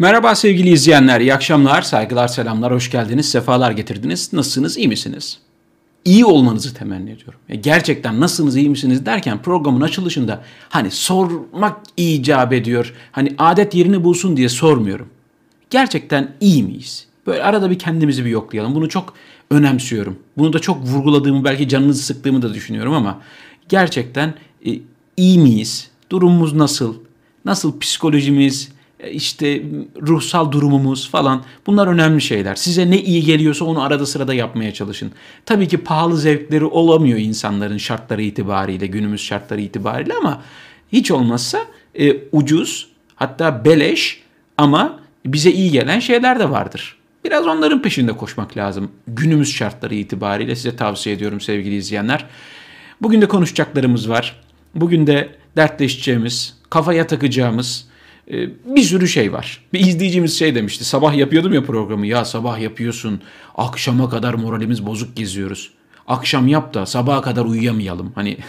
Merhaba sevgili izleyenler, iyi akşamlar, saygılar, selamlar, hoş geldiniz, sefalar getirdiniz. Nasılsınız, iyi misiniz? İyi olmanızı temenni ediyorum. Gerçekten nasılsınız, iyi misiniz derken programın açılışında hani sormak icap ediyor. Hani adet yerini bulsun diye sormuyorum. Gerçekten iyi miyiz? Böyle arada bir kendimizi bir yoklayalım. Bunu çok önemsiyorum. Bunu da çok vurguladığımı, belki canınızı sıktığımı da düşünüyorum ama gerçekten e, iyi miyiz? Durumumuz nasıl? Nasıl psikolojimiz, e, işte ruhsal durumumuz falan bunlar önemli şeyler. Size ne iyi geliyorsa onu arada sırada yapmaya çalışın. Tabii ki pahalı zevkleri olamıyor insanların şartları itibariyle, günümüz şartları itibariyle ama hiç olmazsa e, ucuz hatta beleş ama bize iyi gelen şeyler de vardır. Biraz onların peşinde koşmak lazım. Günümüz şartları itibariyle size tavsiye ediyorum sevgili izleyenler. Bugün de konuşacaklarımız var. Bugün de dertleşeceğimiz, kafaya takacağımız, bir sürü şey var. Bir izleyicimiz şey demişti. Sabah yapıyordum ya programı. Ya sabah yapıyorsun. Akşama kadar moralimiz bozuk geziyoruz. Akşam yap da sabaha kadar uyuyamayalım. Hani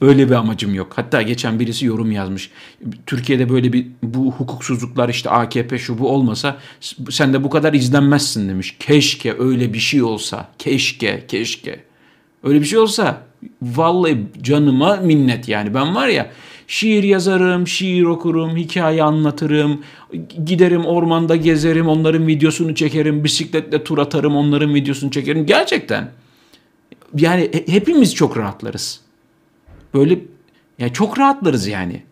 Öyle bir amacım yok. Hatta geçen birisi yorum yazmış. Türkiye'de böyle bir bu hukuksuzluklar işte AKP şu bu olmasa sen de bu kadar izlenmezsin demiş. Keşke öyle bir şey olsa. Keşke, keşke. Öyle bir şey olsa vallahi canıma minnet yani. Ben var ya Şiir yazarım, şiir okurum, hikaye anlatırım, giderim ormanda gezerim, onların videosunu çekerim, bisikletle tur atarım, onların videosunu çekerim. Gerçekten. Yani hepimiz çok rahatlarız. Böyle ya çok rahatlarız yani.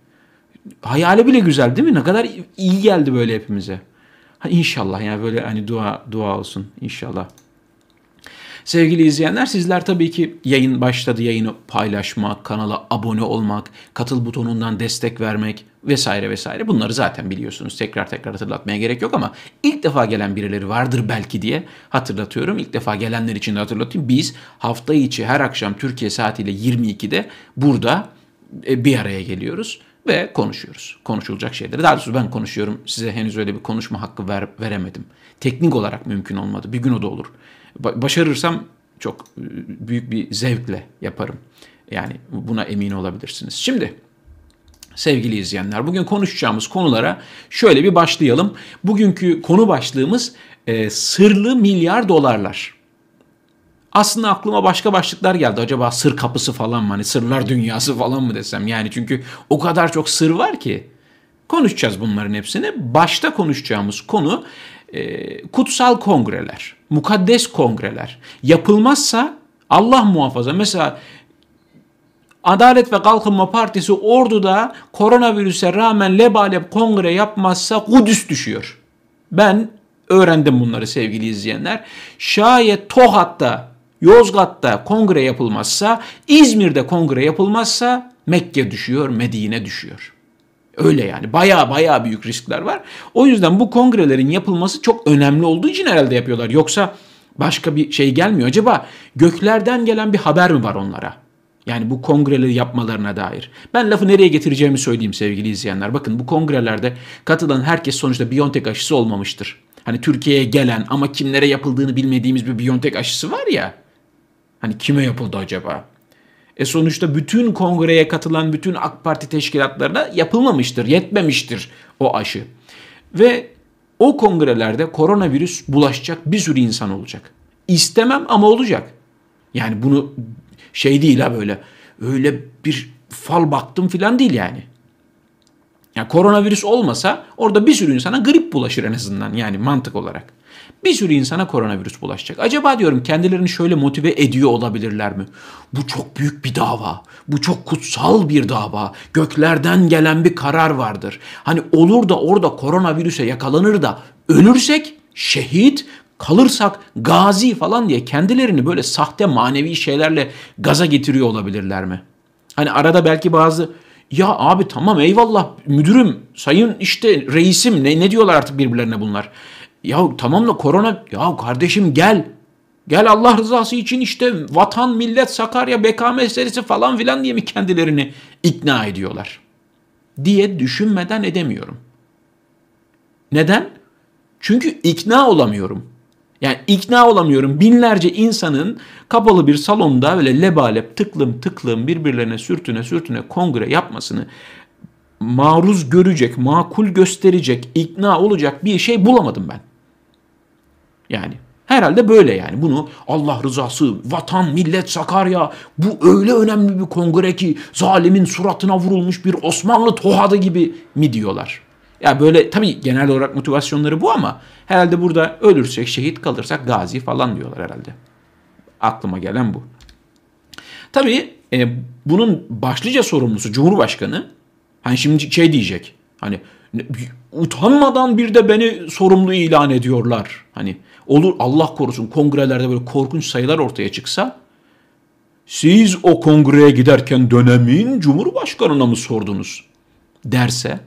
Hayali bile güzel değil mi? Ne kadar iyi geldi böyle hepimize. Ha inşallah yani böyle hani dua dua olsun inşallah. Sevgili izleyenler sizler tabii ki yayın başladı yayını paylaşmak, kanala abone olmak, katıl butonundan destek vermek vesaire vesaire bunları zaten biliyorsunuz. Tekrar tekrar hatırlatmaya gerek yok ama ilk defa gelen birileri vardır belki diye hatırlatıyorum. İlk defa gelenler için de hatırlatayım. Biz hafta içi her akşam Türkiye saatiyle 22'de burada e, bir araya geliyoruz ve konuşuyoruz. Konuşulacak şeyleri. Daha doğrusu ben konuşuyorum. Size henüz öyle bir konuşma hakkı ver, veremedim. Teknik olarak mümkün olmadı. Bir gün o da olur. Başarırsam çok e, büyük bir zevkle yaparım. Yani buna emin olabilirsiniz. Şimdi sevgili izleyenler bugün konuşacağımız konulara şöyle bir başlayalım. Bugünkü konu başlığımız e, sırlı milyar dolarlar. Aslında aklıma başka başlıklar geldi. Acaba sır kapısı falan mı? Hani sırlar dünyası falan mı desem? Yani çünkü o kadar çok sır var ki. Konuşacağız bunların hepsini. Başta konuşacağımız konu e, kutsal kongreler, mukaddes kongreler yapılmazsa Allah muhafaza mesela Adalet ve Kalkınma Partisi orduda koronavirüse rağmen lebalep kongre yapmazsa Kudüs düşüyor. Ben öğrendim bunları sevgili izleyenler. Şayet Tohat'ta, Yozgat'ta kongre yapılmazsa, İzmir'de kongre yapılmazsa Mekke düşüyor, Medine düşüyor. Öyle yani baya baya büyük riskler var. O yüzden bu kongrelerin yapılması çok önemli olduğu için herhalde yapıyorlar. Yoksa başka bir şey gelmiyor. Acaba göklerden gelen bir haber mi var onlara? Yani bu kongreleri yapmalarına dair. Ben lafı nereye getireceğimi söyleyeyim sevgili izleyenler. Bakın bu kongrelerde katılan herkes sonuçta Biontech aşısı olmamıştır. Hani Türkiye'ye gelen ama kimlere yapıldığını bilmediğimiz bir Biontech aşısı var ya. Hani kime yapıldı acaba? E sonuçta bütün kongreye katılan bütün AK Parti teşkilatlarına yapılmamıştır, yetmemiştir o aşı. Ve o kongrelerde koronavirüs bulaşacak bir sürü insan olacak. İstemem ama olacak. Yani bunu şey değil ha böyle öyle bir fal baktım filan değil yani. Yani koronavirüs olmasa orada bir sürü insana grip bulaşır en azından yani mantık olarak bir sürü insana koronavirüs bulaşacak. Acaba diyorum kendilerini şöyle motive ediyor olabilirler mi? Bu çok büyük bir dava. Bu çok kutsal bir dava. Göklerden gelen bir karar vardır. Hani olur da orada koronavirüse yakalanır da ölürsek şehit, kalırsak gazi falan diye kendilerini böyle sahte manevi şeylerle gaza getiriyor olabilirler mi? Hani arada belki bazı ya abi tamam eyvallah müdürüm, sayın işte reisim ne, ne diyorlar artık birbirlerine bunlar. Ya tamam da korona ya kardeşim gel. Gel Allah rızası için işte vatan, millet, Sakarya, beka meselesi falan filan diye mi kendilerini ikna ediyorlar? Diye düşünmeden edemiyorum. Neden? Çünkü ikna olamıyorum. Yani ikna olamıyorum. Binlerce insanın kapalı bir salonda böyle lebalep tıklım tıklım birbirlerine sürtüne sürtüne kongre yapmasını maruz görecek, makul gösterecek, ikna olacak bir şey bulamadım ben. Yani herhalde böyle yani. Bunu Allah rızası, vatan, millet, Sakarya bu öyle önemli bir kongre ki zalimin suratına vurulmuş bir Osmanlı tohadı gibi mi diyorlar. Ya böyle tabii genel olarak motivasyonları bu ama herhalde burada ölürsek, şehit kalırsak gazi falan diyorlar herhalde. Aklıma gelen bu. Tabii e, bunun başlıca sorumlusu Cumhurbaşkanı. Hani şimdi şey diyecek. Hani utanmadan bir de beni sorumlu ilan ediyorlar. Hani olur Allah korusun kongrelerde böyle korkunç sayılar ortaya çıksa siz o kongreye giderken dönemin cumhurbaşkanına mı sordunuz derse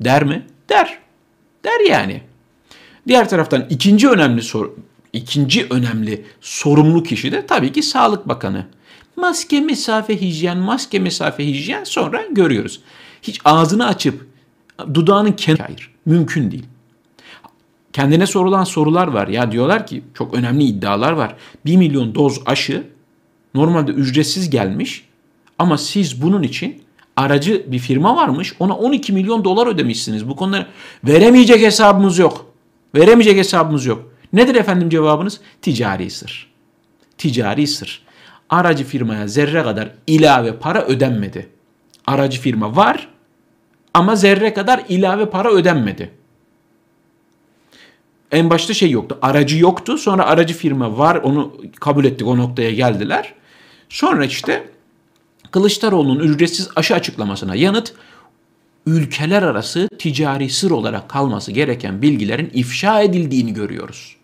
der mi? Der. Der yani. Diğer taraftan ikinci önemli sor ikinci önemli sorumlu kişi de tabii ki Sağlık Bakanı. Maske, mesafe, hijyen, maske, mesafe, hijyen sonra görüyoruz. Hiç ağzını açıp dudağının kenarı hayır. Mümkün değil. Kendine sorulan sorular var. Ya diyorlar ki çok önemli iddialar var. 1 milyon doz aşı normalde ücretsiz gelmiş ama siz bunun için aracı bir firma varmış. Ona 12 milyon dolar ödemişsiniz. Bu konuda veremeyecek hesabımız yok. Veremeyecek hesabımız yok. Nedir efendim cevabınız? Ticari sır. Ticari sır. Aracı firmaya zerre kadar ilave para ödenmedi. Aracı firma var ama zerre kadar ilave para ödenmedi. En başta şey yoktu. Aracı yoktu. Sonra aracı firma var. Onu kabul ettik. O noktaya geldiler. Sonra işte Kılıçdaroğlu'nun ücretsiz aşı açıklamasına yanıt ülkeler arası ticari sır olarak kalması gereken bilgilerin ifşa edildiğini görüyoruz.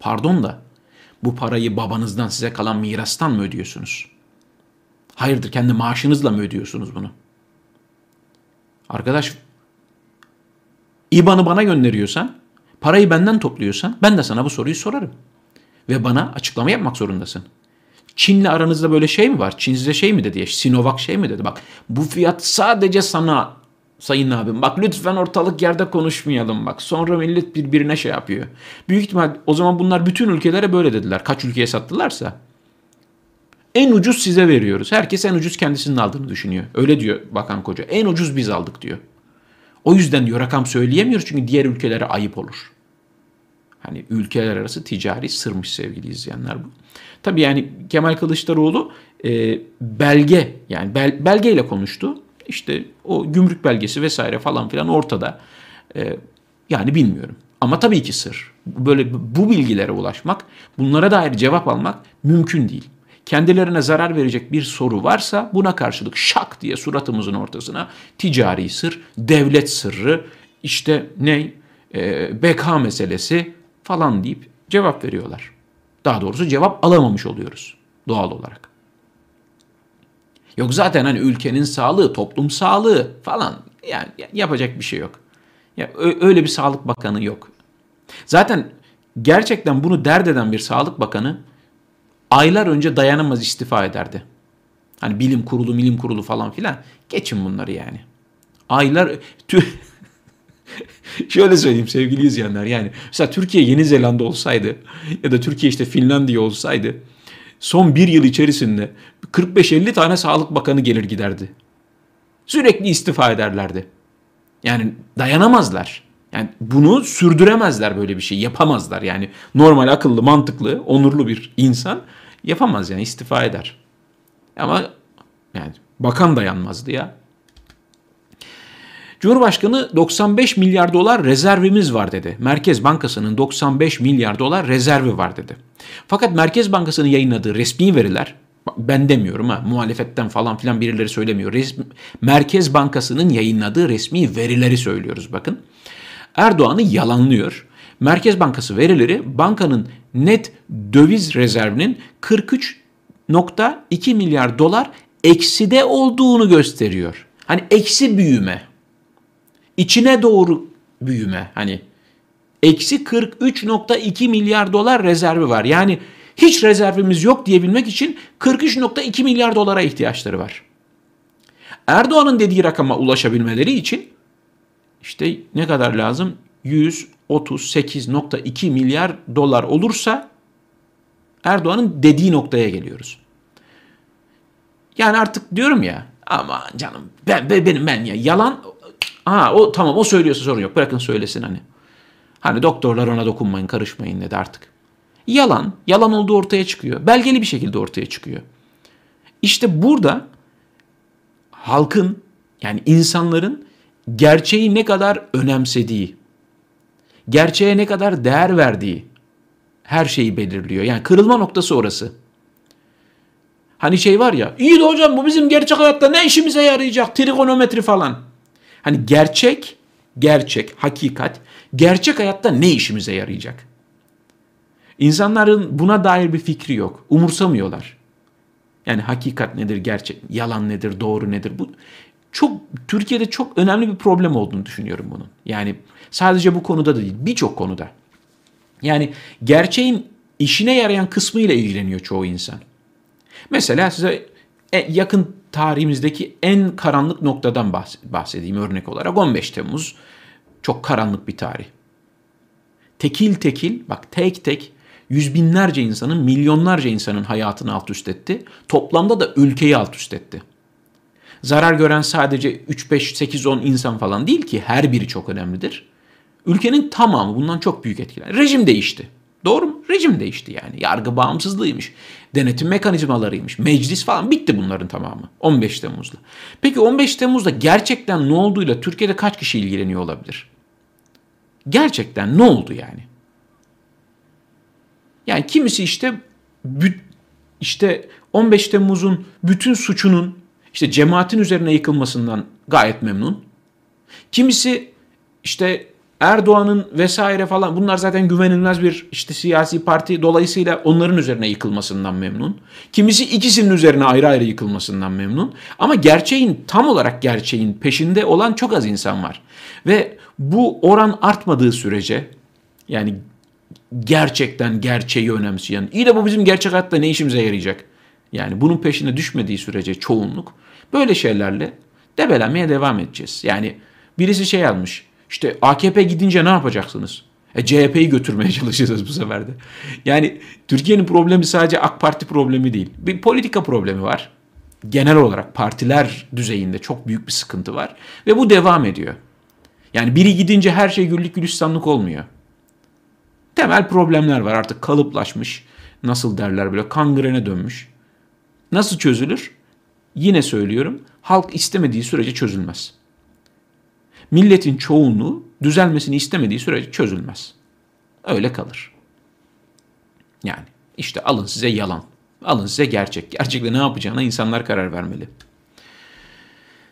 Pardon da bu parayı babanızdan size kalan mirastan mı ödüyorsunuz? Hayırdır kendi maaşınızla mı ödüyorsunuz bunu? Arkadaş İBAN'ı bana gönderiyorsan, parayı benden topluyorsan ben de sana bu soruyu sorarım. Ve bana açıklama yapmak zorundasın. Çin'le aranızda böyle şey mi var? Çin size şey mi dedi? Sinovac şey mi dedi? Bak bu fiyat sadece sana sayın abim. Bak lütfen ortalık yerde konuşmayalım bak. Sonra millet birbirine şey yapıyor. Büyük ihtimal o zaman bunlar bütün ülkelere böyle dediler. Kaç ülkeye sattılarsa. En ucuz size veriyoruz. Herkes en ucuz kendisinin aldığını düşünüyor. Öyle diyor Bakan Koca. En ucuz biz aldık diyor. O yüzden diyor rakam söyleyemiyoruz çünkü diğer ülkelere ayıp olur. Hani ülkeler arası ticari sırmış sevgili izleyenler bu. Tabii yani Kemal Kılıçdaroğlu e, belge yani bel, belgeyle konuştu. İşte o gümrük belgesi vesaire falan filan ortada. E, yani bilmiyorum. Ama tabii ki sır. Böyle bu bilgilere ulaşmak, bunlara dair cevap almak mümkün değil. Kendilerine zarar verecek bir soru varsa buna karşılık şak diye suratımızın ortasına ticari sır, devlet sırrı, işte ne e, beka meselesi falan deyip cevap veriyorlar. Daha doğrusu cevap alamamış oluyoruz doğal olarak. Yok zaten hani ülkenin sağlığı, toplum sağlığı falan yani yapacak bir şey yok. Ya öyle bir sağlık bakanı yok. Zaten gerçekten bunu dert eden bir sağlık bakanı aylar önce dayanamaz istifa ederdi. Hani bilim kurulu, bilim kurulu falan filan. Geçin bunları yani. Aylar Şöyle söyleyeyim sevgili izleyenler yani mesela Türkiye Yeni Zelanda olsaydı ya da Türkiye işte Finlandiya olsaydı son bir yıl içerisinde 45-50 tane sağlık bakanı gelir giderdi. Sürekli istifa ederlerdi. Yani dayanamazlar. Yani bunu sürdüremezler böyle bir şey yapamazlar. Yani normal akıllı mantıklı onurlu bir insan yapamaz yani istifa eder. Ama yani bakan dayanmazdı ya. Cumhurbaşkanı 95 milyar dolar rezervimiz var dedi. Merkez Bankası'nın 95 milyar dolar rezervi var dedi. Fakat Merkez Bankası'nın yayınladığı resmi veriler ben demiyorum ha muhalefetten falan filan birileri söylemiyor. Resmi, Merkez Bankası'nın yayınladığı resmi verileri söylüyoruz bakın. Erdoğan'ı yalanlıyor. Merkez Bankası verileri bankanın net döviz rezervinin 43.2 milyar dolar ekside olduğunu gösteriyor. Hani eksi büyüme içine doğru büyüme hani eksi 43.2 milyar dolar rezervi var. Yani hiç rezervimiz yok diyebilmek için 43.2 milyar dolara ihtiyaçları var. Erdoğan'ın dediği rakama ulaşabilmeleri için işte ne kadar lazım? 138.2 milyar dolar olursa Erdoğan'ın dediği noktaya geliyoruz. Yani artık diyorum ya Ama canım ben, ben benim ben ya yalan ha o tamam o söylüyorsa sorun yok. Bırakın söylesin hani. Hani doktorlar ona dokunmayın, karışmayın dedi artık. Yalan, yalan olduğu ortaya çıkıyor. Belgeli bir şekilde ortaya çıkıyor. İşte burada halkın yani insanların gerçeği ne kadar önemsediği, gerçeğe ne kadar değer verdiği her şeyi belirliyor. Yani kırılma noktası orası. Hani şey var ya, iyi de hocam bu bizim gerçek hayatta ne işimize yarayacak? Trigonometri falan. Hani gerçek, gerçek, hakikat, gerçek hayatta ne işimize yarayacak? İnsanların buna dair bir fikri yok. Umursamıyorlar. Yani hakikat nedir, gerçek, yalan nedir, doğru nedir? Bu çok Türkiye'de çok önemli bir problem olduğunu düşünüyorum bunun. Yani sadece bu konuda da değil, birçok konuda. Yani gerçeğin işine yarayan kısmıyla ilgileniyor çoğu insan. Mesela size e, yakın tarihimizdeki en karanlık noktadan bahsedeyim örnek olarak 15 Temmuz çok karanlık bir tarih. Tekil tekil bak tek tek yüz binlerce insanın milyonlarca insanın hayatını alt üst etti. Toplamda da ülkeyi alt üst etti. Zarar gören sadece 3, 5, 8, 10 insan falan değil ki her biri çok önemlidir. Ülkenin tamamı bundan çok büyük etkiler. Rejim değişti. Doğru mu? Rejim değişti yani. Yargı bağımsızlığıymış. Denetim mekanizmalarıymış. Meclis falan bitti bunların tamamı. 15 Temmuz'da. Peki 15 Temmuz'da gerçekten ne olduğuyla Türkiye'de kaç kişi ilgileniyor olabilir? Gerçekten ne oldu yani? Yani kimisi işte işte 15 Temmuz'un bütün suçunun işte cemaatin üzerine yıkılmasından gayet memnun. Kimisi işte Erdoğan'ın vesaire falan bunlar zaten güvenilmez bir işte siyasi parti dolayısıyla onların üzerine yıkılmasından memnun. Kimisi ikisinin üzerine ayrı ayrı yıkılmasından memnun. Ama gerçeğin tam olarak gerçeğin peşinde olan çok az insan var. Ve bu oran artmadığı sürece yani gerçekten gerçeği önemseyen iyi de bu bizim gerçek hayatta ne işimize yarayacak? Yani bunun peşine düşmediği sürece çoğunluk böyle şeylerle debelenmeye devam edeceğiz. Yani birisi şey yazmış işte AKP gidince ne yapacaksınız? E, CHP'yi götürmeye çalışacağız bu sefer de. Yani Türkiye'nin problemi sadece AK Parti problemi değil. Bir politika problemi var. Genel olarak partiler düzeyinde çok büyük bir sıkıntı var. Ve bu devam ediyor. Yani biri gidince her şey güllük gülistanlık olmuyor. Temel problemler var artık kalıplaşmış. Nasıl derler böyle kangrene dönmüş. Nasıl çözülür? Yine söylüyorum halk istemediği sürece çözülmez milletin çoğunluğu düzelmesini istemediği sürece çözülmez. Öyle kalır. Yani işte alın size yalan. Alın size gerçek. Gerçekte ne yapacağına insanlar karar vermeli.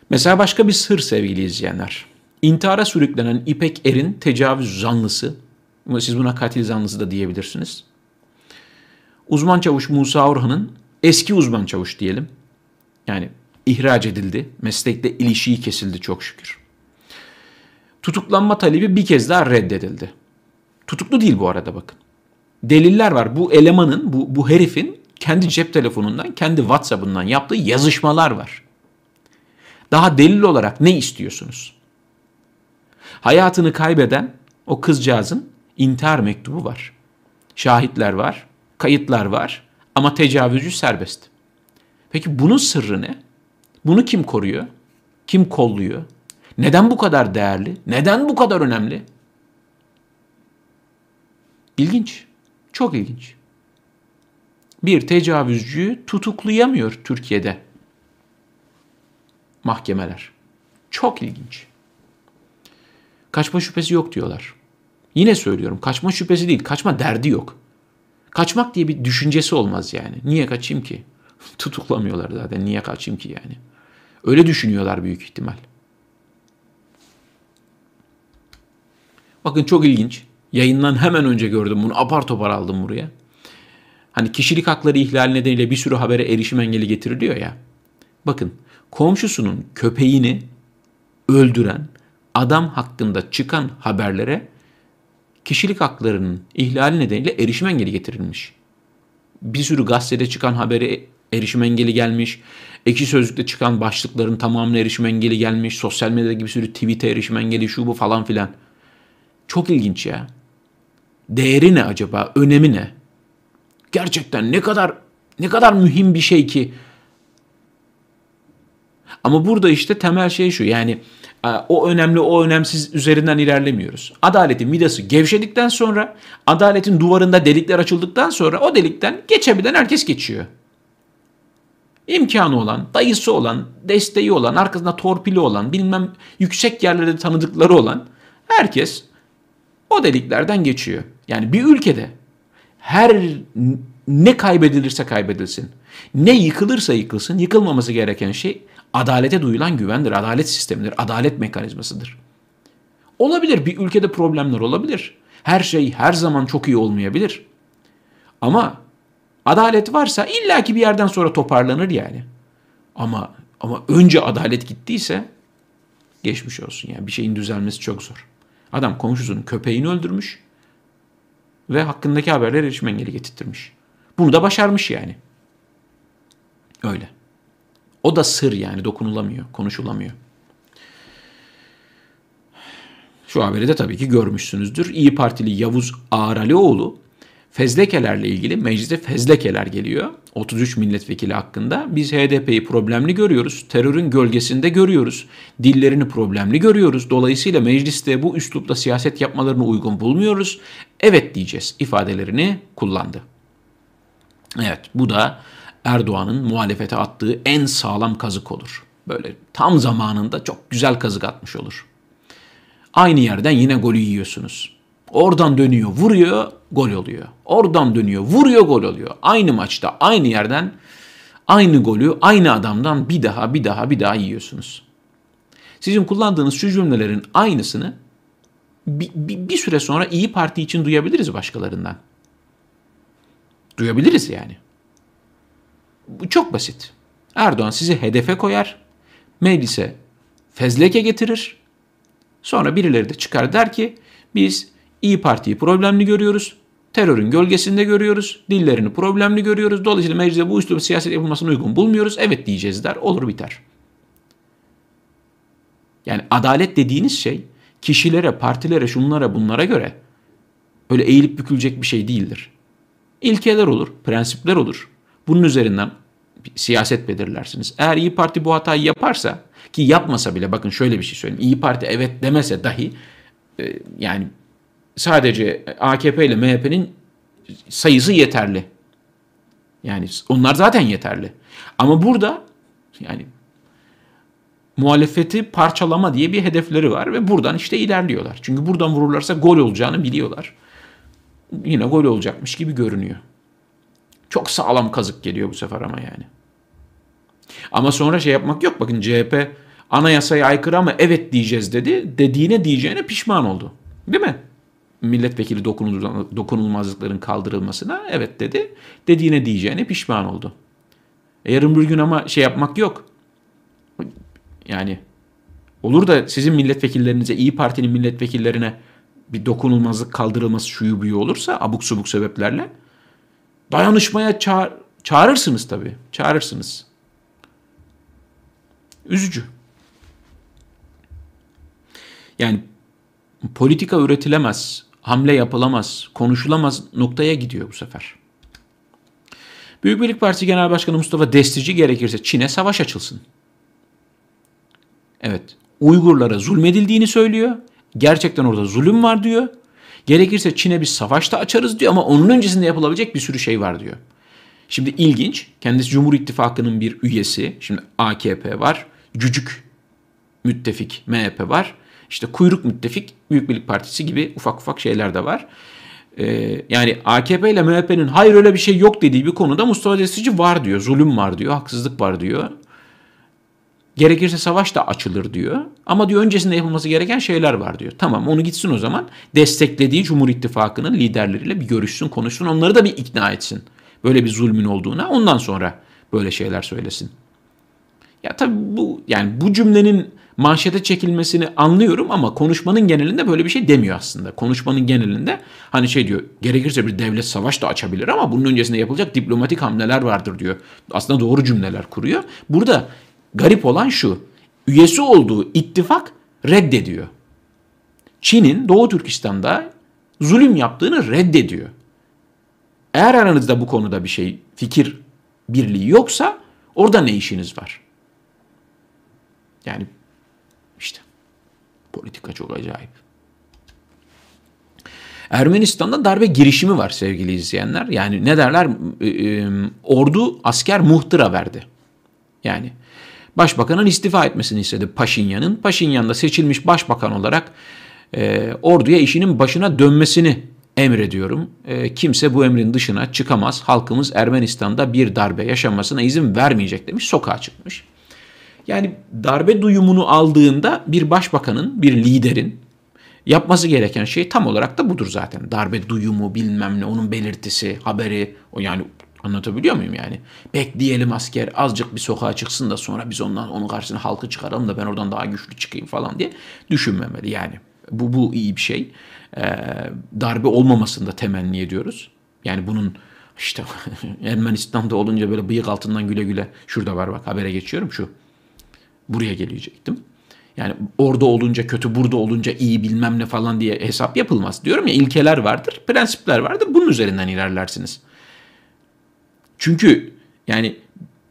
Mesela başka bir sır sevgili izleyenler. İntihara sürüklenen İpek Er'in tecavüz zanlısı, siz buna katil zanlısı da diyebilirsiniz. Uzman çavuş Musa Orhan'ın eski uzman çavuş diyelim. Yani ihraç edildi. Meslekte ilişiği kesildi çok şükür. Tutuklanma talebi bir kez daha reddedildi. Tutuklu değil bu arada bakın. Deliller var. Bu elemanın, bu, bu herifin kendi cep telefonundan, kendi WhatsApp'ından yaptığı yazışmalar var. Daha delil olarak ne istiyorsunuz? Hayatını kaybeden o kızcağızın intihar mektubu var. Şahitler var, kayıtlar var ama tecavüzcü serbest. Peki bunun sırrı ne? Bunu kim koruyor? Kim kolluyor? Neden bu kadar değerli? Neden bu kadar önemli? İlginç. Çok ilginç. Bir tecavüzcüyü tutuklayamıyor Türkiye'de mahkemeler. Çok ilginç. Kaçma şüphesi yok diyorlar. Yine söylüyorum kaçma şüphesi değil, kaçma derdi yok. Kaçmak diye bir düşüncesi olmaz yani. Niye kaçayım ki? Tutuklamıyorlar zaten. Niye kaçayım ki yani? Öyle düşünüyorlar büyük ihtimal. Bakın çok ilginç. Yayından hemen önce gördüm bunu. Apar topar aldım buraya. Hani kişilik hakları ihlali nedeniyle bir sürü habere erişim engeli getiriliyor ya. Bakın komşusunun köpeğini öldüren adam hakkında çıkan haberlere kişilik haklarının ihlali nedeniyle erişim engeli getirilmiş. Bir sürü gazetede çıkan habere erişim engeli gelmiş. Ekşi Sözlük'te çıkan başlıkların tamamına erişim engeli gelmiş. Sosyal medyada gibi sürü tweet'e erişim engeli şu bu falan filan. Çok ilginç ya. Değeri ne acaba? Önemi ne? Gerçekten ne kadar ne kadar mühim bir şey ki Ama burada işte temel şey şu yani e, o önemli o önemsiz üzerinden ilerlemiyoruz. Adaletin vidası gevşedikten sonra adaletin duvarında delikler açıldıktan sonra o delikten geçebilen herkes geçiyor. İmkanı olan, dayısı olan, desteği olan, arkasında torpili olan, bilmem yüksek yerlerde tanıdıkları olan herkes o deliklerden geçiyor. Yani bir ülkede her ne kaybedilirse kaybedilsin, ne yıkılırsa yıkılsın, yıkılmaması gereken şey adalete duyulan güvendir, adalet sistemidir, adalet mekanizmasıdır. Olabilir bir ülkede problemler olabilir. Her şey her zaman çok iyi olmayabilir. Ama adalet varsa illaki bir yerden sonra toparlanır yani. Ama ama önce adalet gittiyse geçmiş olsun yani bir şeyin düzelmesi çok zor. Adam komşusunun köpeğini öldürmüş ve hakkındaki haberler erişim engeli getirttirmiş. Bunu da başarmış yani. Öyle. O da sır yani dokunulamıyor, konuşulamıyor. Şu haberi de tabii ki görmüşsünüzdür. İyi Partili Yavuz Ağralioğlu fezlekelerle ilgili mecliste fezlekeler geliyor. 33 milletvekili hakkında. Biz HDP'yi problemli görüyoruz. Terörün gölgesinde görüyoruz. Dillerini problemli görüyoruz. Dolayısıyla mecliste bu üslupla siyaset yapmalarını uygun bulmuyoruz. Evet diyeceğiz ifadelerini kullandı. Evet bu da Erdoğan'ın muhalefete attığı en sağlam kazık olur. Böyle tam zamanında çok güzel kazık atmış olur. Aynı yerden yine golü yiyorsunuz. Oradan dönüyor, vuruyor, gol oluyor. Oradan dönüyor, vuruyor, gol oluyor. Aynı maçta, aynı yerden aynı golü aynı adamdan bir daha, bir daha, bir daha yiyorsunuz. Sizin kullandığınız şu cümlelerin aynısını bir, bir, bir süre sonra iyi Parti için duyabiliriz başkalarından. Duyabiliriz yani. Bu çok basit. Erdoğan sizi hedefe koyar, meclise fezleke getirir. Sonra birileri de çıkar der ki biz İyi Parti'yi problemli görüyoruz. Terörün gölgesinde görüyoruz. Dillerini problemli görüyoruz. Dolayısıyla mecliste bu üslubu siyaset yapılmasına uygun bulmuyoruz. Evet diyeceğiz der. Olur biter. Yani adalet dediğiniz şey kişilere, partilere, şunlara, bunlara göre öyle eğilip bükülecek bir şey değildir. İlkeler olur, prensipler olur. Bunun üzerinden siyaset belirlersiniz. Eğer İyi Parti bu hatayı yaparsa ki yapmasa bile bakın şöyle bir şey söyleyeyim. İyi Parti evet demese dahi e, yani sadece AKP ile MHP'nin sayısı yeterli. Yani onlar zaten yeterli. Ama burada yani muhalefeti parçalama diye bir hedefleri var ve buradan işte ilerliyorlar. Çünkü buradan vururlarsa gol olacağını biliyorlar. Yine gol olacakmış gibi görünüyor. Çok sağlam kazık geliyor bu sefer ama yani. Ama sonra şey yapmak yok. Bakın CHP anayasaya aykırı ama evet diyeceğiz dedi. Dediğine diyeceğine pişman oldu. Değil mi? Milletvekili dokunulmazlıkların kaldırılmasına evet dedi. Dediğine diyeceğine pişman oldu. E yarın bir gün ama şey yapmak yok. Yani olur da sizin milletvekillerinize, İyi Parti'nin milletvekillerine bir dokunulmazlık kaldırılması şuyu buyu olursa abuk subuk sebeplerle dayanışmaya çağır, çağırırsınız tabii. Çağırırsınız. Üzücü. Yani politika üretilemez, hamle yapılamaz, konuşulamaz noktaya gidiyor bu sefer. Büyük Birlik Partisi Genel Başkanı Mustafa Destici gerekirse Çin'e savaş açılsın. Evet, Uygurlara zulmedildiğini söylüyor. Gerçekten orada zulüm var diyor. Gerekirse Çin'e bir savaş da açarız diyor ama onun öncesinde yapılabilecek bir sürü şey var diyor. Şimdi ilginç, kendisi Cumhur İttifakı'nın bir üyesi. Şimdi AKP var, cücük müttefik MHP var. İşte kuyruk müttefik Büyük Birlik Partisi gibi ufak ufak şeyler de var. Ee, yani AKP ile MHP'nin hayır öyle bir şey yok dediği bir konuda Mustafa Destici var diyor. Zulüm var diyor, haksızlık var diyor. Gerekirse savaş da açılır diyor. Ama diyor öncesinde yapılması gereken şeyler var diyor. Tamam onu gitsin o zaman desteklediği Cumhur İttifakı'nın liderleriyle bir görüşsün, konuşsun. Onları da bir ikna etsin. Böyle bir zulmün olduğuna. Ondan sonra böyle şeyler söylesin. Ya tabii bu yani bu cümlenin manşete çekilmesini anlıyorum ama konuşmanın genelinde böyle bir şey demiyor aslında. Konuşmanın genelinde hani şey diyor gerekirse bir devlet savaş da açabilir ama bunun öncesinde yapılacak diplomatik hamleler vardır diyor. Aslında doğru cümleler kuruyor. Burada garip olan şu üyesi olduğu ittifak reddediyor. Çin'in Doğu Türkistan'da zulüm yaptığını reddediyor. Eğer aranızda bu konuda bir şey fikir birliği yoksa orada ne işiniz var? Yani politika çok acayip. Ermenistan'da darbe girişimi var sevgili izleyenler. Yani ne derler? E, e, ordu asker muhtıra verdi. Yani başbakanın istifa etmesini istedi Paşinyan'ın. Paşinyan da seçilmiş başbakan olarak e, orduya işinin başına dönmesini emrediyorum. E, kimse bu emrin dışına çıkamaz. Halkımız Ermenistan'da bir darbe yaşanmasına izin vermeyecek demiş. Sokağa çıkmış. Yani darbe duyumunu aldığında bir başbakanın, bir liderin yapması gereken şey tam olarak da budur zaten. Darbe duyumu bilmem ne onun belirtisi, haberi o yani anlatabiliyor muyum yani? Bekleyelim asker azıcık bir sokağa çıksın da sonra biz ondan onun karşısına halkı çıkaralım da ben oradan daha güçlü çıkayım falan diye düşünmemeli yani. Bu, bu iyi bir şey. Ee, darbe olmamasını da temenni ediyoruz. Yani bunun işte Ermenistan'da olunca böyle bıyık altından güle güle şurada var bak habere geçiyorum şu. Buraya gelecektim. Yani orada olunca kötü, burada olunca iyi bilmem ne falan diye hesap yapılmaz. Diyorum ya ilkeler vardır, prensipler vardır. Bunun üzerinden ilerlersiniz. Çünkü yani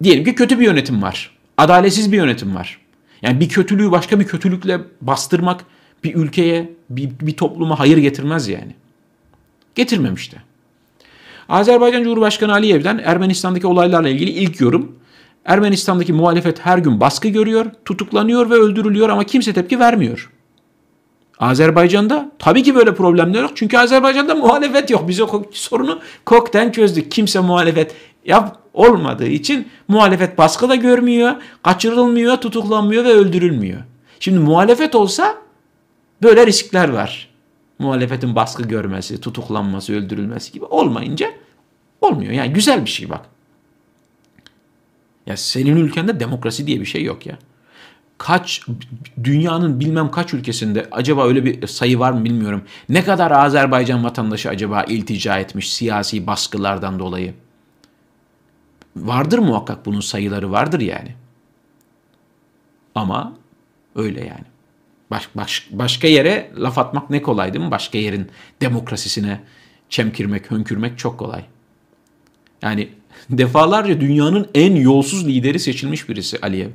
diyelim ki kötü bir yönetim var. Adaletsiz bir yönetim var. Yani bir kötülüğü başka bir kötülükle bastırmak bir ülkeye, bir, bir topluma hayır getirmez yani. Getirmemiş de. Azerbaycan Cumhurbaşkanı Aliyev'den Ermenistan'daki olaylarla ilgili ilk yorum Ermenistan'daki muhalefet her gün baskı görüyor, tutuklanıyor ve öldürülüyor ama kimse tepki vermiyor. Azerbaycan'da tabii ki böyle problemler yok. Çünkü Azerbaycan'da muhalefet yok. Biz o sorunu kokten çözdük. Kimse muhalefet yap olmadığı için muhalefet baskı da görmüyor, kaçırılmıyor, tutuklanmıyor ve öldürülmüyor. Şimdi muhalefet olsa böyle riskler var. Muhalefetin baskı görmesi, tutuklanması, öldürülmesi gibi olmayınca olmuyor. Yani güzel bir şey bak. Ya senin ülkende demokrasi diye bir şey yok ya. Kaç dünyanın bilmem kaç ülkesinde acaba öyle bir sayı var mı bilmiyorum. Ne kadar Azerbaycan vatandaşı acaba iltica etmiş siyasi baskılardan dolayı? Vardır muhakkak bunun sayıları vardır yani. Ama öyle yani. Baş, baş, başka yere laf atmak ne kolay değil mi? Başka yerin demokrasisine çemkirmek, hönkürmek çok kolay. Yani defalarca dünyanın en yolsuz lideri seçilmiş birisi Aliyev.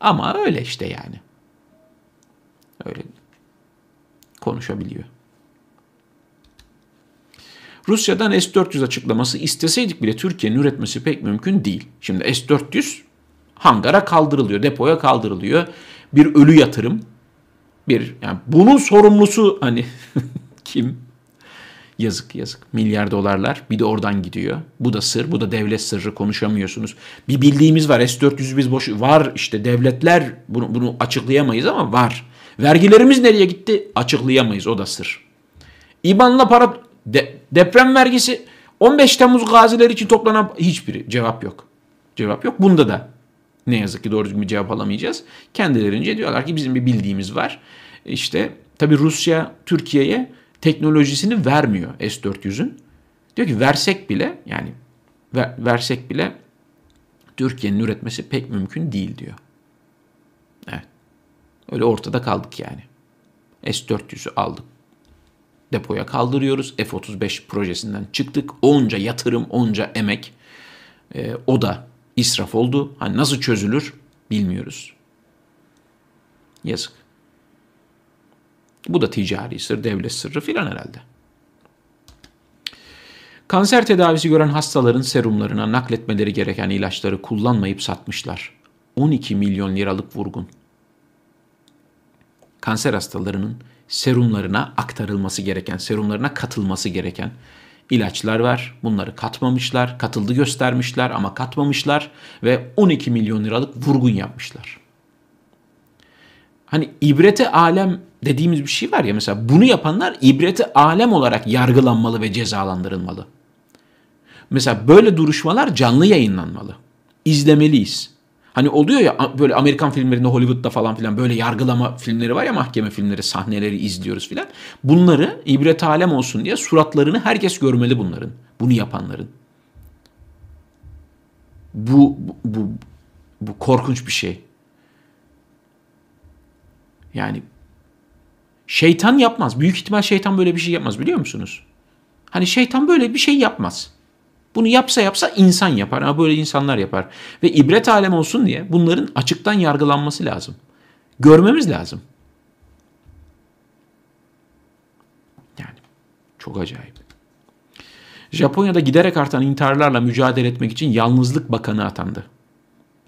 Ama öyle işte yani. Öyle konuşabiliyor. Rusya'dan S-400 açıklaması isteseydik bile Türkiye'nin üretmesi pek mümkün değil. Şimdi S-400 hangara kaldırılıyor, depoya kaldırılıyor. Bir ölü yatırım. Bir yani bunun sorumlusu hani kim? Yazık yazık. Milyar dolarlar bir de oradan gidiyor. Bu da sır, bu da devlet sırrı konuşamıyorsunuz. Bir bildiğimiz var S-400 biz boş var işte devletler bunu, bunu açıklayamayız ama var. Vergilerimiz nereye gitti? Açıklayamayız o da sır. İBAN'la para de, deprem vergisi 15 Temmuz gaziler için toplanan hiçbiri cevap yok. Cevap yok. Bunda da ne yazık ki doğru düzgün bir cevap alamayacağız. Kendilerince diyorlar ki bizim bir bildiğimiz var. İşte tabi Rusya Türkiye'ye teknolojisini vermiyor S-400'ün. Diyor ki versek bile yani ver, versek bile Türkiye'nin üretmesi pek mümkün değil diyor. Evet. Öyle ortada kaldık yani. S-400'ü aldık. Depoya kaldırıyoruz. F-35 projesinden çıktık. Onca yatırım, onca emek. E, o da israf oldu. Hani nasıl çözülür bilmiyoruz. Yazık. Bu da ticari sır, devlet sırrı filan herhalde. Kanser tedavisi gören hastaların serumlarına nakletmeleri gereken ilaçları kullanmayıp satmışlar. 12 milyon liralık vurgun. Kanser hastalarının serumlarına aktarılması gereken, serumlarına katılması gereken ilaçlar var. Bunları katmamışlar, katıldı göstermişler ama katmamışlar ve 12 milyon liralık vurgun yapmışlar. Hani ibrete alem dediğimiz bir şey var ya mesela bunu yapanlar ibreti alem olarak yargılanmalı ve cezalandırılmalı. Mesela böyle duruşmalar canlı yayınlanmalı. İzlemeliyiz. Hani oluyor ya böyle Amerikan filmlerinde Hollywood'da falan filan böyle yargılama filmleri var ya mahkeme filmleri sahneleri izliyoruz filan. Bunları ibret alem olsun diye suratlarını herkes görmeli bunların. Bunu yapanların. Bu, bu, bu, bu korkunç bir şey. Yani Şeytan yapmaz. Büyük ihtimal şeytan böyle bir şey yapmaz biliyor musunuz? Hani şeytan böyle bir şey yapmaz. Bunu yapsa yapsa insan yapar ama böyle insanlar yapar. Ve ibret alem olsun diye bunların açıktan yargılanması lazım. Görmemiz lazım. Yani çok acayip. Japonya'da giderek artan intiharlarla mücadele etmek için Yalnızlık Bakanı atandı.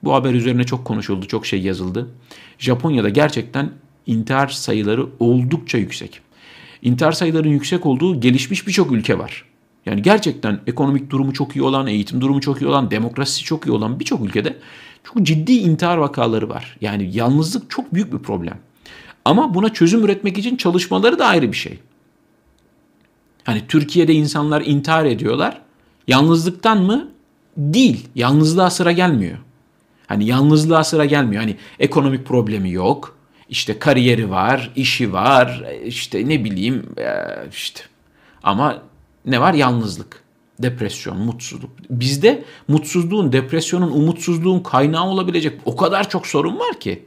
Bu haber üzerine çok konuşuldu, çok şey yazıldı. Japonya'da gerçekten intihar sayıları oldukça yüksek. İntihar sayılarının yüksek olduğu gelişmiş birçok ülke var. Yani gerçekten ekonomik durumu çok iyi olan, eğitim durumu çok iyi olan, demokrasisi çok iyi olan birçok ülkede çok ciddi intihar vakaları var. Yani yalnızlık çok büyük bir problem. Ama buna çözüm üretmek için çalışmaları da ayrı bir şey. Hani Türkiye'de insanlar intihar ediyorlar. Yalnızlıktan mı? Değil. Yalnızlığa sıra gelmiyor. Hani yalnızlığa sıra gelmiyor. Hani ekonomik problemi yok. İşte kariyeri var, işi var, işte ne bileyim işte. Ama ne var? Yalnızlık, depresyon, mutsuzluk. Bizde mutsuzluğun, depresyonun, umutsuzluğun kaynağı olabilecek o kadar çok sorun var ki.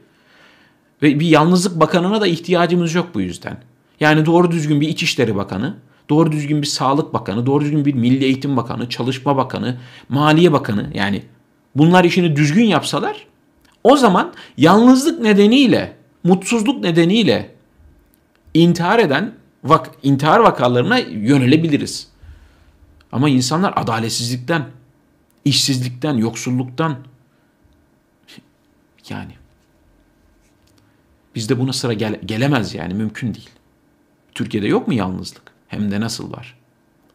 Ve bir yalnızlık bakanına da ihtiyacımız yok bu yüzden. Yani doğru düzgün bir İçişleri Bakanı, doğru düzgün bir Sağlık Bakanı, doğru düzgün bir Milli Eğitim Bakanı, Çalışma Bakanı, Maliye Bakanı yani bunlar işini düzgün yapsalar o zaman yalnızlık nedeniyle, mutsuzluk nedeniyle intihar eden vak intihar vakalarına yönelebiliriz. Ama insanlar adaletsizlikten, işsizlikten, yoksulluktan yani bizde buna sıra gele, gelemez yani mümkün değil. Türkiye'de yok mu yalnızlık? Hem de nasıl var?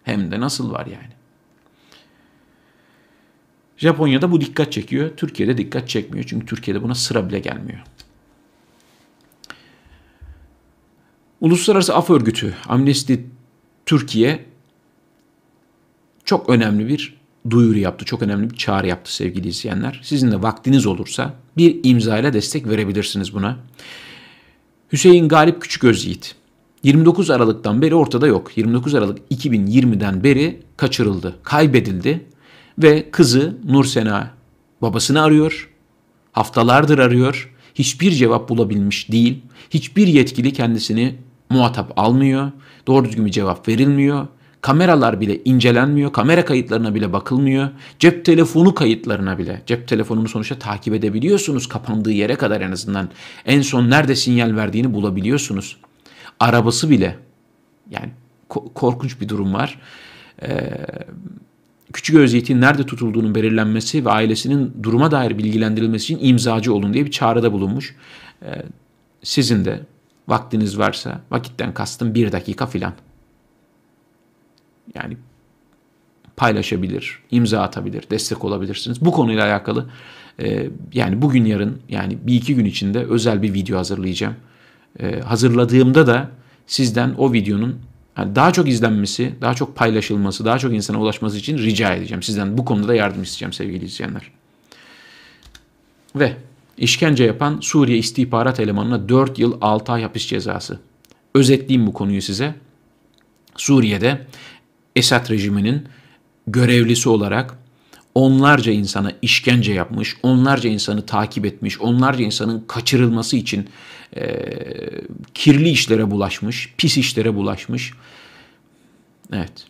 Hem de nasıl var yani? Japonya'da bu dikkat çekiyor. Türkiye'de dikkat çekmiyor. Çünkü Türkiye'de buna sıra bile gelmiyor. Uluslararası Af Örgütü Amnesty Türkiye çok önemli bir duyuru yaptı. Çok önemli bir çağrı yaptı sevgili izleyenler. Sizin de vaktiniz olursa bir imza ile destek verebilirsiniz buna. Hüseyin Galip Küçüköz Yiğit 29 Aralık'tan beri ortada yok. 29 Aralık 2020'den beri kaçırıldı, kaybedildi ve kızı Nursena babasını arıyor. Haftalardır arıyor. Hiçbir cevap bulabilmiş değil. Hiçbir yetkili kendisini muhatap almıyor. Doğru düzgün bir cevap verilmiyor. Kameralar bile incelenmiyor. Kamera kayıtlarına bile bakılmıyor. Cep telefonu kayıtlarına bile. Cep telefonunu sonuçta takip edebiliyorsunuz kapandığı yere kadar en azından. En son nerede sinyal verdiğini bulabiliyorsunuz. Arabası bile. Yani korkunç bir durum var. Ee, Küçük Özyiğit'in nerede tutulduğunun belirlenmesi ve ailesinin duruma dair bilgilendirilmesi için imzacı olun diye bir çağrıda bulunmuş. Ee, sizin de vaktiniz varsa, vakitten kastım bir dakika filan. Yani paylaşabilir, imza atabilir, destek olabilirsiniz. Bu konuyla alakalı e, yani bugün yarın yani bir iki gün içinde özel bir video hazırlayacağım. E, hazırladığımda da sizden o videonun yani daha çok izlenmesi, daha çok paylaşılması, daha çok insana ulaşması için rica edeceğim. Sizden bu konuda da yardım isteyeceğim sevgili izleyenler. Ve işkence yapan Suriye istihbarat elemanına 4 yıl 6 ay hapis cezası. Özetleyeyim bu konuyu size. Suriye'de Esad rejiminin görevlisi olarak onlarca insana işkence yapmış, onlarca insanı takip etmiş, onlarca insanın kaçırılması için e, kirli işlere bulaşmış, pis işlere bulaşmış. Evet.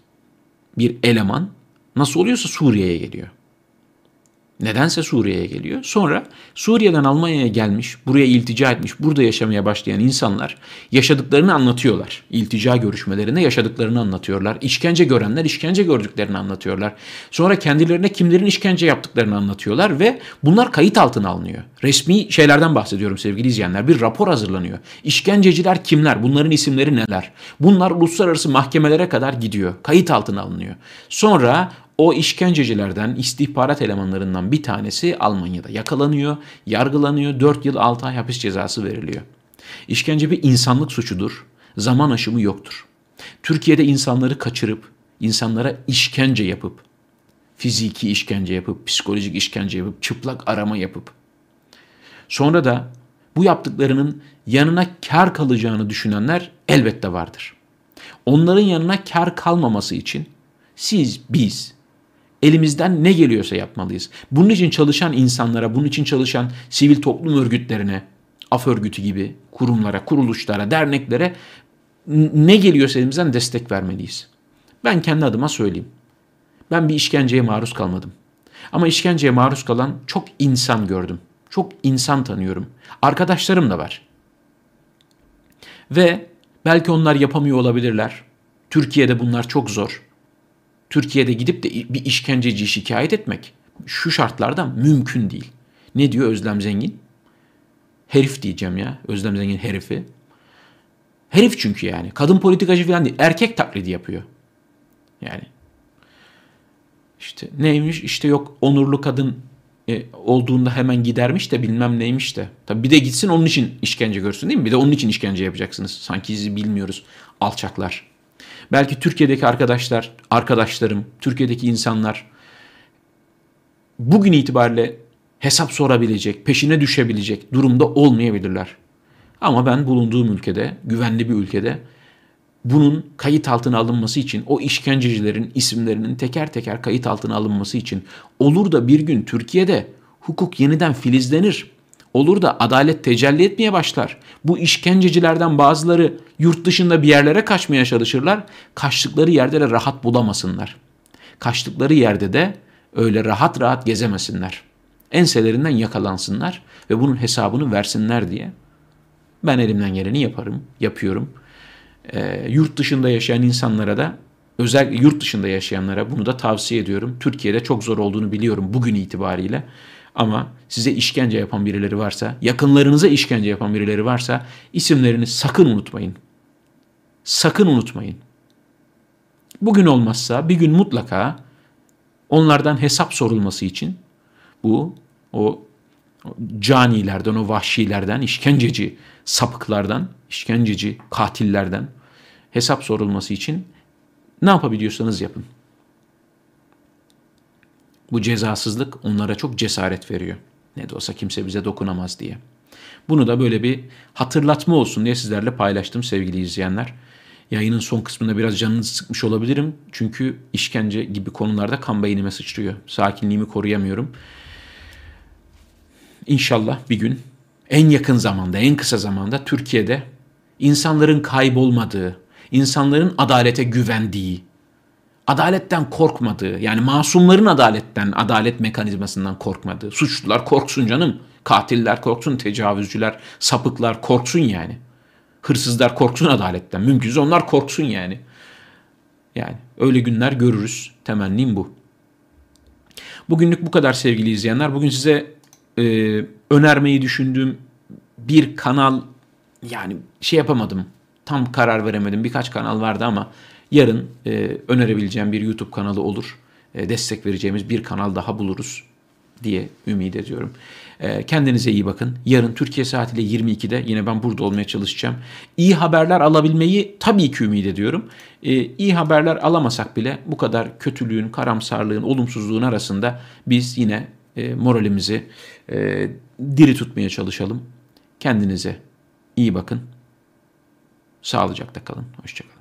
Bir eleman nasıl oluyorsa Suriye'ye geliyor. Nedense Suriye'ye geliyor. Sonra Suriye'den Almanya'ya gelmiş, buraya iltica etmiş, burada yaşamaya başlayan insanlar yaşadıklarını anlatıyorlar. İltica görüşmelerinde yaşadıklarını anlatıyorlar. İşkence görenler işkence gördüklerini anlatıyorlar. Sonra kendilerine kimlerin işkence yaptıklarını anlatıyorlar ve bunlar kayıt altına alınıyor. Resmi şeylerden bahsediyorum sevgili izleyenler. Bir rapor hazırlanıyor. İşkenceciler kimler? Bunların isimleri neler? Bunlar uluslararası mahkemelere kadar gidiyor. Kayıt altına alınıyor. Sonra o işkencecilerden, istihbarat elemanlarından bir tanesi Almanya'da yakalanıyor, yargılanıyor, 4 yıl 6 ay hapis cezası veriliyor. İşkence bir insanlık suçudur, zaman aşımı yoktur. Türkiye'de insanları kaçırıp, insanlara işkence yapıp, fiziki işkence yapıp, psikolojik işkence yapıp, çıplak arama yapıp, sonra da bu yaptıklarının yanına kar kalacağını düşünenler elbette vardır. Onların yanına kar kalmaması için siz, biz, elimizden ne geliyorsa yapmalıyız. Bunun için çalışan insanlara, bunun için çalışan sivil toplum örgütlerine, af örgütü gibi kurumlara, kuruluşlara, derneklere ne geliyorsa elimizden destek vermeliyiz. Ben kendi adıma söyleyeyim. Ben bir işkenceye maruz kalmadım. Ama işkenceye maruz kalan çok insan gördüm. Çok insan tanıyorum. Arkadaşlarım da var. Ve belki onlar yapamıyor olabilirler. Türkiye'de bunlar çok zor. Türkiye'de gidip de bir işkenceci şikayet etmek şu şartlarda mümkün değil. Ne diyor Özlem Zengin? Herif diyeceğim ya. Özlem Zengin herifi. Herif çünkü yani. Kadın politikacı falan değil. Erkek taklidi yapıyor. Yani. İşte neymiş? İşte yok onurlu kadın e, olduğunda hemen gidermiş de bilmem neymiş de. Tabii bir de gitsin onun için işkence görsün değil mi? Bir de onun için işkence yapacaksınız. Sanki sizi bilmiyoruz. Alçaklar. Belki Türkiye'deki arkadaşlar, arkadaşlarım, Türkiye'deki insanlar bugün itibariyle hesap sorabilecek, peşine düşebilecek durumda olmayabilirler. Ama ben bulunduğum ülkede, güvenli bir ülkede bunun kayıt altına alınması için o işkencecilerin isimlerinin teker teker kayıt altına alınması için olur da bir gün Türkiye'de hukuk yeniden filizlenir. Olur da adalet tecelli etmeye başlar. Bu işkencecilerden bazıları yurt dışında bir yerlere kaçmaya çalışırlar. Kaçtıkları yerde de rahat bulamasınlar. Kaçtıkları yerde de öyle rahat rahat gezemesinler. Enselerinden yakalansınlar ve bunun hesabını versinler diye ben elimden geleni yaparım, yapıyorum. E, yurt dışında yaşayan insanlara da özel yurt dışında yaşayanlara bunu da tavsiye ediyorum. Türkiye'de çok zor olduğunu biliyorum bugün itibariyle. Ama size işkence yapan birileri varsa, yakınlarınıza işkence yapan birileri varsa isimlerini sakın unutmayın. Sakın unutmayın. Bugün olmazsa bir gün mutlaka onlardan hesap sorulması için bu o canilerden, o vahşilerden, işkenceci sapıklardan, işkenceci katillerden hesap sorulması için ne yapabiliyorsanız yapın. Bu cezasızlık onlara çok cesaret veriyor. Ne de olsa kimse bize dokunamaz diye. Bunu da böyle bir hatırlatma olsun diye sizlerle paylaştım sevgili izleyenler. Yayının son kısmında biraz canınızı sıkmış olabilirim. Çünkü işkence gibi konularda kan beynime sıçrıyor. Sakinliğimi koruyamıyorum. İnşallah bir gün en yakın zamanda, en kısa zamanda Türkiye'de insanların kaybolmadığı, insanların adalete güvendiği, adaletten korkmadığı, yani masumların adaletten, adalet mekanizmasından korkmadığı, suçlular korksun canım, katiller korksun, tecavüzcüler, sapıklar korksun yani. Hırsızlar korksun adaletten, mümkünse onlar korksun yani. Yani öyle günler görürüz. Temennim bu. Bugünlük bu kadar sevgili izleyenler. Bugün size e, önermeyi düşündüğüm bir kanal yani şey yapamadım. Tam karar veremedim. Birkaç kanal vardı ama yarın e, önerebileceğim bir YouTube kanalı olur. E, destek vereceğimiz bir kanal daha buluruz diye ümit ediyorum. E, kendinize iyi bakın. Yarın Türkiye saatiyle 22'de yine ben burada olmaya çalışacağım. İyi haberler alabilmeyi tabii ki ümit ediyorum. E, iyi haberler alamasak bile bu kadar kötülüğün, karamsarlığın, olumsuzluğun arasında biz yine e, moralimizi e, diri tutmaya çalışalım. Kendinize iyi bakın. Sağlıcakla kalın. Hoşçakalın.